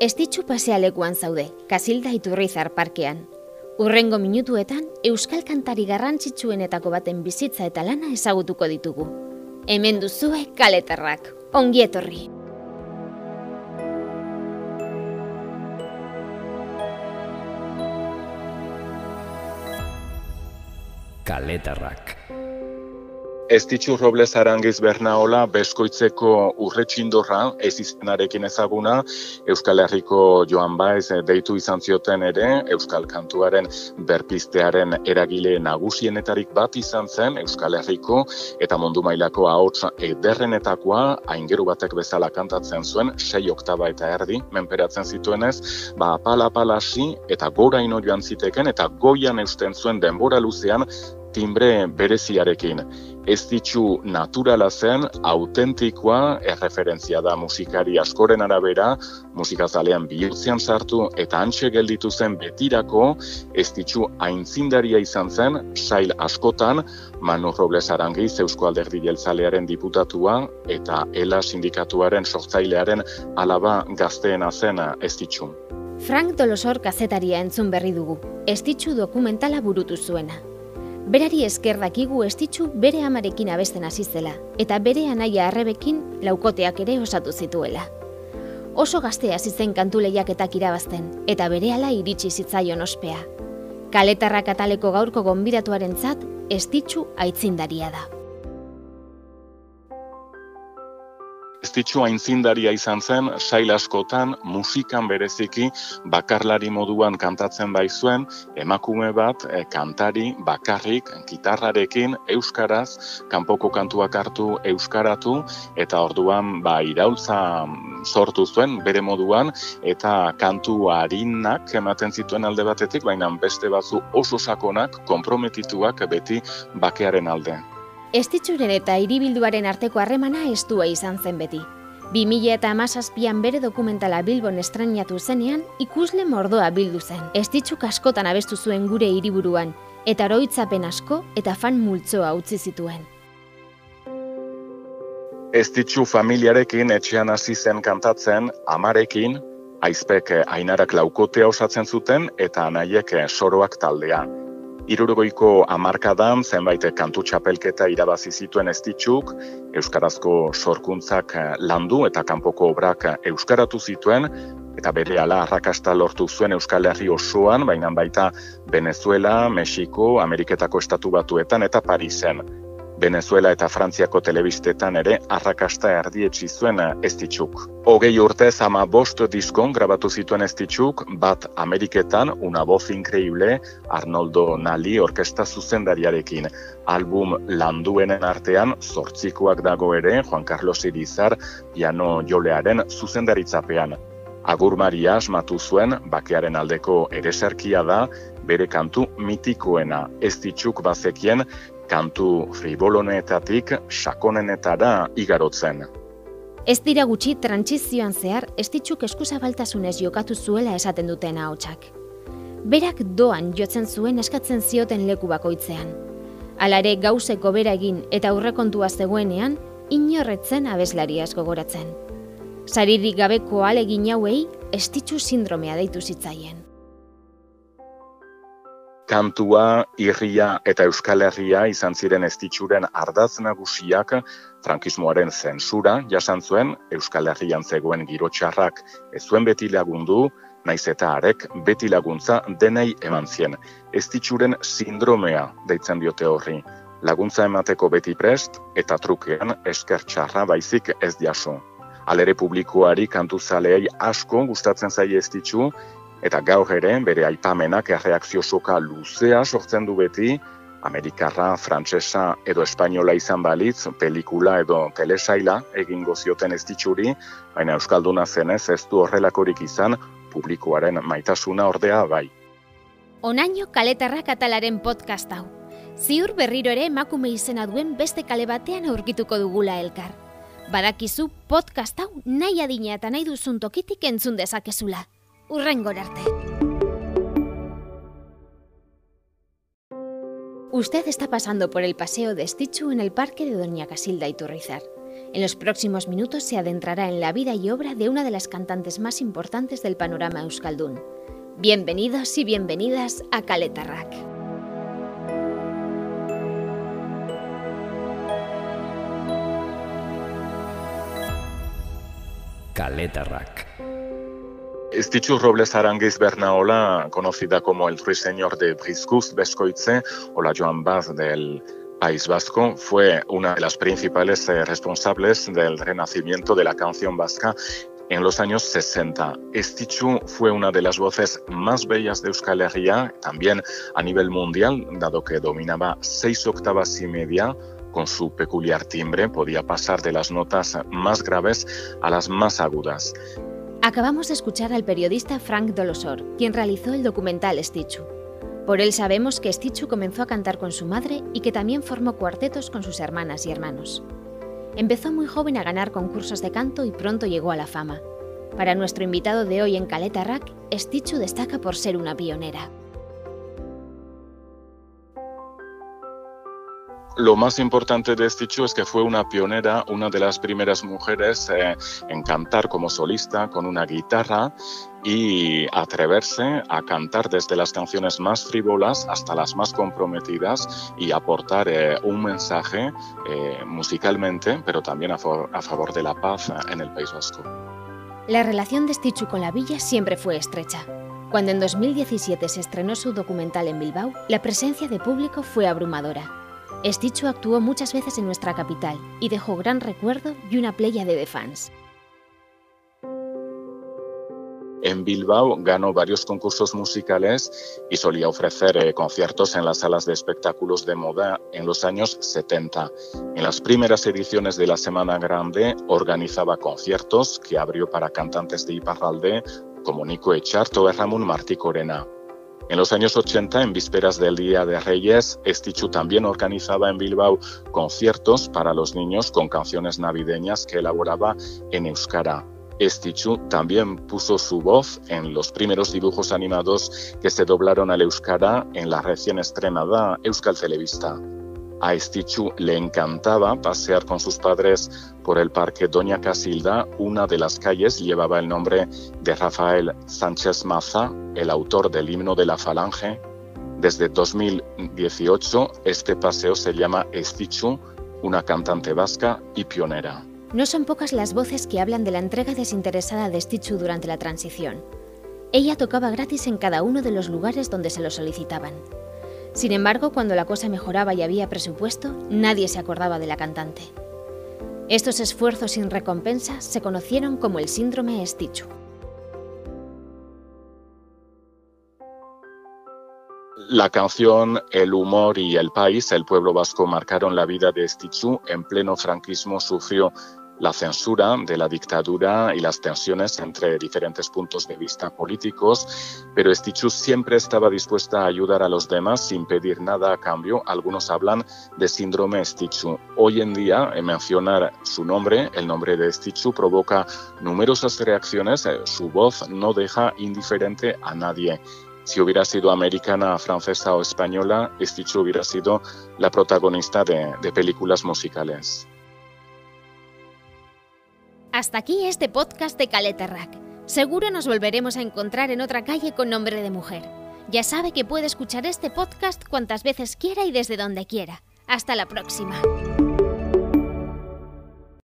Ez ditxu pasealekuan zaude, Kasilda Iturrizar parkean. Urrengo minutuetan, Euskal Kantari garrantzitsuenetako baten bizitza eta lana ezagutuko ditugu. Hemen duzue kaletarrak, ongi etorri. Kaletarrak. Ez ditxu Robles Arangiz Bernaola beskoitzeko urretxindorra ez izenarekin ezaguna. Euskal Herriko Joan Baez deitu izan zioten ere Euskal Kantuaren berpiztearen eragile nagusienetarik bat izan zen Euskal Herriko eta mundu mailako ahots ederrenetakoa aingeru batek bezala kantatzen zuen sei oktaba eta erdi menperatzen zituenez ba pala palasi eta gora ino joan ziteken eta goian eusten zuen denbora luzean timbre bereziarekin. Ez ditxu naturala zen, autentikoa, erreferentzia da musikari askoren arabera, musikazalean bihurtzean sartu eta antxe gelditu zen betirako, ez ditxu aintzindaria izan zen, sail askotan, Manu Robles Arangiz Eusko Alderdi Jeltzalearen diputatua eta ELA sindikatuaren sortzailearen alaba gazteena zen ez ditxu. Frank Dolosor kazetaria entzun berri dugu, ez ditxu dokumentala burutu zuena. Berari esker dakigu estitzu bere amarekin abesten hasi zela eta bere anaia arrebekin laukoteak ere osatu zituela. Oso gaztea hasi zen kantu lehiaketak irabazten eta berehala iritsi zitzaion ospea. Kaletarra kataleko gaurko gonbidatuarentzat estitzu aitzindaria da. Ez ditxu aintzindaria izan zen, sail askotan, musikan bereziki, bakarlari moduan kantatzen bai zuen, emakume bat, e, kantari, bakarrik, gitarrarekin, euskaraz, kanpoko kantuak hartu euskaratu, eta orduan, ba, iraultza sortu zuen, bere moduan, eta kantu harinak ematen zituen alde batetik, baina beste batzu oso sakonak, komprometituak beti bakearen alde. Estitzuren eta hiribilduaren arteko harremana estua izan zen beti. 2000 eta amazazpian bere dokumentala Bilbon estrainatu zenean, ikusle mordoa bildu zen. Estitzuk askotan abestu zuen gure hiriburuan, eta oroitzapen asko eta fan multzoa utzi zituen. Estitzu familiarekin etxean hasi zen kantatzen, amarekin, aizpek ainarak laukotea osatzen zuten eta anaiek soroak taldean. Irurogoiko amarkadan zenbait kantu txapelketa irabazi zituen ez Euskarazko sorkuntzak landu eta kanpoko obrak Euskaratu zituen, eta bere ala arrakasta lortu zuen Euskal Herri osoan, baina baita Venezuela, Mexiko, Ameriketako estatu batuetan eta Parisen. Venezuela eta Frantziako telebistetan ere arrakasta erdietsi zuen ez ditxuk. Hogei urte ama bost diskon grabatu zituen ez ditxuk, bat Ameriketan, una voz increíble, Arnoldo Nali orkesta zuzendariarekin. Album landuenen artean, zortzikoak dago ere, Juan Carlos Irizar, piano jolearen zuzendaritzapean. Agur Maria asmatu zuen, bakearen aldeko ereserkia da, bere kantu mitikoena ez ditxuk bazekien kantu fribolonetatik sakonenetara igarotzen. Ez dira gutxi trantsizioan zehar estitzuk eskuzabaltasunez jokatu zuela esaten duten ahotsak. Berak doan jotzen zuen eskatzen zioten leku bakoitzean. Alare gauzeko bera egin eta aurrekontua zegoenean, inorretzen abeslari asko goratzen. Saririk gabeko alegin hauei, estitzu sindromea deitu zitzaien kantua, irria eta euskal herria izan ziren estitzuren ardaz nagusiak frankismoaren zensura jasan zuen euskal herrian zegoen girotxarrak ez zuen beti lagundu, naiz eta arek beti laguntza denei eman zien. Estitzuren sindromea deitzen diote horri. Laguntza emateko beti prest eta trukean esker txarra baizik ez jaso. Alere publikoari kantuzaleei asko gustatzen zaie estitzu, Eta gaur ere, bere aipamenak erreakzio soka luzea sortzen du beti, Amerikarra, Frantsesa edo Espainola izan balitz, pelikula edo telesaila egingo zioten ez ditxuri, baina Euskalduna zenez ez du horrelakorik izan, publikoaren maitasuna ordea bai. Onaino kaletarra katalaren podcast hau. Ziur berriro ere emakume izena duen beste kale batean aurkituko dugula elkar. Badakizu podcast hau nahi adina eta nahi duzun tokitik entzun dezakezula urrengor arte. Usted está pasando por el paseo de Stichu en el parque de Doña Casilda Iturrizar En los próximos minutos se adentrará en la vida y obra de una de las cantantes más importantes del panorama euskaldun. Bienvenidos y bienvenidas a Kaletarrak. Kaletarrak. Estichu Robles Aranguiz Bernaola, conocida como el ruiseñor de Briscus Bescoitze o la Joan Baz del País Vasco, fue una de las principales eh, responsables del renacimiento de la canción vasca en los años 60. Estichu fue una de las voces más bellas de Euskal Herria, también a nivel mundial, dado que dominaba seis octavas y media con su peculiar timbre, podía pasar de las notas más graves a las más agudas. Acabamos de escuchar al periodista Frank Dolosor, quien realizó el documental Estichu. Por él sabemos que Stichu comenzó a cantar con su madre y que también formó cuartetos con sus hermanas y hermanos. Empezó muy joven a ganar concursos de canto y pronto llegó a la fama. Para nuestro invitado de hoy en Caleta Rack, Stichu destaca por ser una pionera. Lo más importante de Stichu es que fue una pionera, una de las primeras mujeres eh, en cantar como solista con una guitarra y atreverse a cantar desde las canciones más frívolas hasta las más comprometidas y aportar eh, un mensaje eh, musicalmente, pero también a, a, favor de la paz en el País Vasco. La relación de Stichu con la villa siempre fue estrecha. Cuando en 2017 se estrenó su documental en Bilbao, la presencia de público fue abrumadora. Stichu actuó muchas veces en nuestra capital y dejó gran recuerdo y una playa de fans. En Bilbao ganó varios concursos musicales y solía ofrecer eh, conciertos en las salas de espectáculos de moda en los años 70. En las primeras ediciones de la Semana Grande organizaba conciertos que abrió para cantantes de Iparralde como Nico Echarto o Ramón Martí Corena. En los años 80, en vísperas del Día de Reyes, Estichu también organizaba en Bilbao conciertos para los niños con canciones navideñas que elaboraba en euskara. Estichu también puso su voz en los primeros dibujos animados que se doblaron al euskara en la recién estrenada Euskal Televista. A Estichu le encantaba pasear con sus padres por el parque Doña Casilda. Una de las calles llevaba el nombre de Rafael Sánchez Maza, el autor del himno de la Falange. Desde 2018 este paseo se llama Estichu, una cantante vasca y pionera. No son pocas las voces que hablan de la entrega desinteresada de Estichu durante la transición. Ella tocaba gratis en cada uno de los lugares donde se lo solicitaban. Sin embargo, cuando la cosa mejoraba y había presupuesto, nadie se acordaba de la cantante. Estos esfuerzos sin recompensa se conocieron como el síndrome Estichu. La canción, el humor y el país, el pueblo vasco, marcaron la vida de Estichu. En pleno franquismo sufrió la censura de la dictadura y las tensiones entre diferentes puntos de vista políticos, pero Stichu siempre estaba dispuesta a ayudar a los demás sin pedir nada a cambio. Algunos hablan de síndrome Stichu. Hoy en día, mencionar su nombre, el nombre de Stichu, provoca numerosas reacciones. Eh, su voz no deja indiferente a nadie. Si hubiera sido americana, francesa o española, Stichu hubiera sido la protagonista de películas musicales. Hasta aquí este podcast de Caleta Rack. Seguro nos volveremos a encontrar en otra calle con nombre de mujer. Ya sabe que puede escuchar este podcast cuantas veces quiera y desde donde quiera. Hasta la próxima.